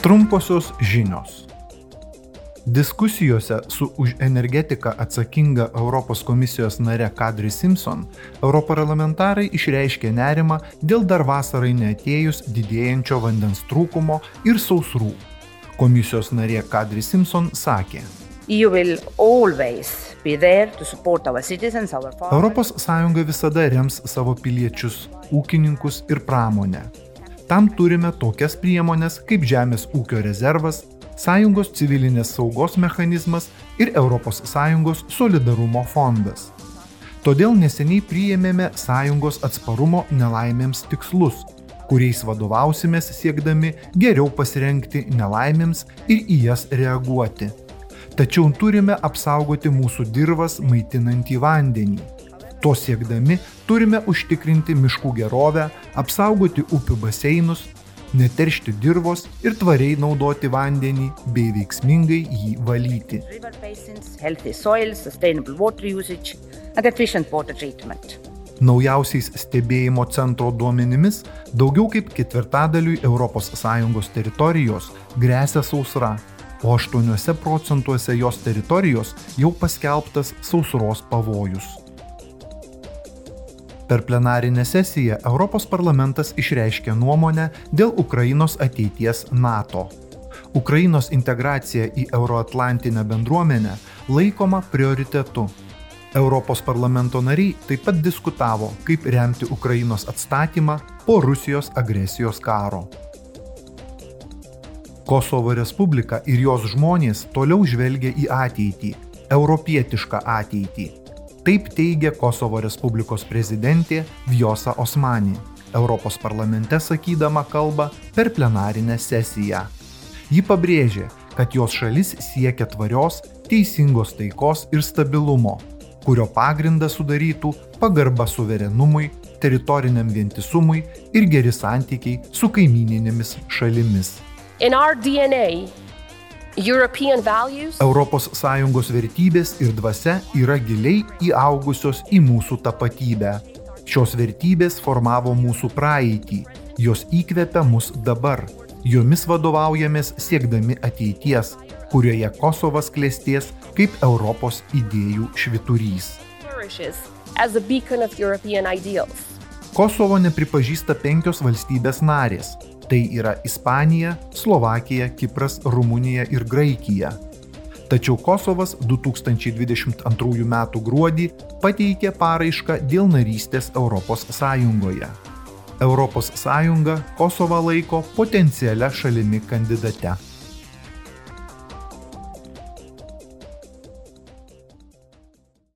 Trumposios žinios. Diskusijose su už energetiką atsakinga Europos komisijos nare Kadri Simpson, europarlamentarai išreiškė nerimą dėl dar vasarai neatėjus didėjančio vandens trūkumo ir sausrų. Komisijos narė Kadri Simpson sakė, Europos Sąjunga visada rems savo piliečius, ūkininkus ir pramonę. Tam turime tokias priemonės kaip Žemės ūkio rezervas, Sąjungos civilinės saugos mechanizmas ir ES solidarumo fondas. Todėl neseniai priėmėme Sąjungos atsparumo nelaimėms tikslus, kuriais vadovausimės siekdami geriau pasirengti nelaimėms ir į jas reaguoti. Tačiau turime apsaugoti mūsų dirvas maitinantį vandenį. To siekdami turime užtikrinti miškų gerovę, apsaugoti upių baseinus, neteršti dirvos ir tvariai naudoti vandenį bei veiksmingai jį valyti. Naujausiais stebėjimo centro duomenimis daugiau kaip ketvirtadaliui ES teritorijos grėsia sausra, o 8 procentuose jos teritorijos jau paskelbtas sausros pavojus. Per plenarinę sesiją Europos parlamentas išreiškė nuomonę dėl Ukrainos ateities NATO. Ukrainos integracija į Euroatlantinę bendruomenę laikoma prioritetu. Europos parlamento nariai taip pat diskutavo, kaip remti Ukrainos atstatymą po Rusijos agresijos karo. Kosovo Respublika ir jos žmonės toliau žvelgia į ateitį, europietišką ateitį. Taip teigia Kosovo Respublikos prezidentė Vjosa Osmani, Europos parlamente sakydama kalbą per plenarinę sesiją. Ji pabrėžė, kad jos šalis siekia tvarios, teisingos taikos ir stabilumo, kurio pagrindą sudarytų pagarba suverenumui, teritoriniam vientisumui ir geri santykiai su kaimininėmis šalimis. In our DNA, ES vertybės ir dvasia yra giliai įaugusios į mūsų tapatybę. Šios vertybės formavo mūsų praeitį, jos įkvepia mus dabar, jomis vadovaujamės siekdami ateities, kurioje Kosovas klėsties kaip Europos idėjų šviturys. Kosovo nepripažįsta penkios valstybės narės Tai yra Ispanija, Slovakija, Kipras, Rumunija ir Graikija. Tačiau Kosovas 2022 m. gruodį pateikė paraišką dėl narystės. Europos Sąjunga Kosovą laiko potencialia šalimi kandidate.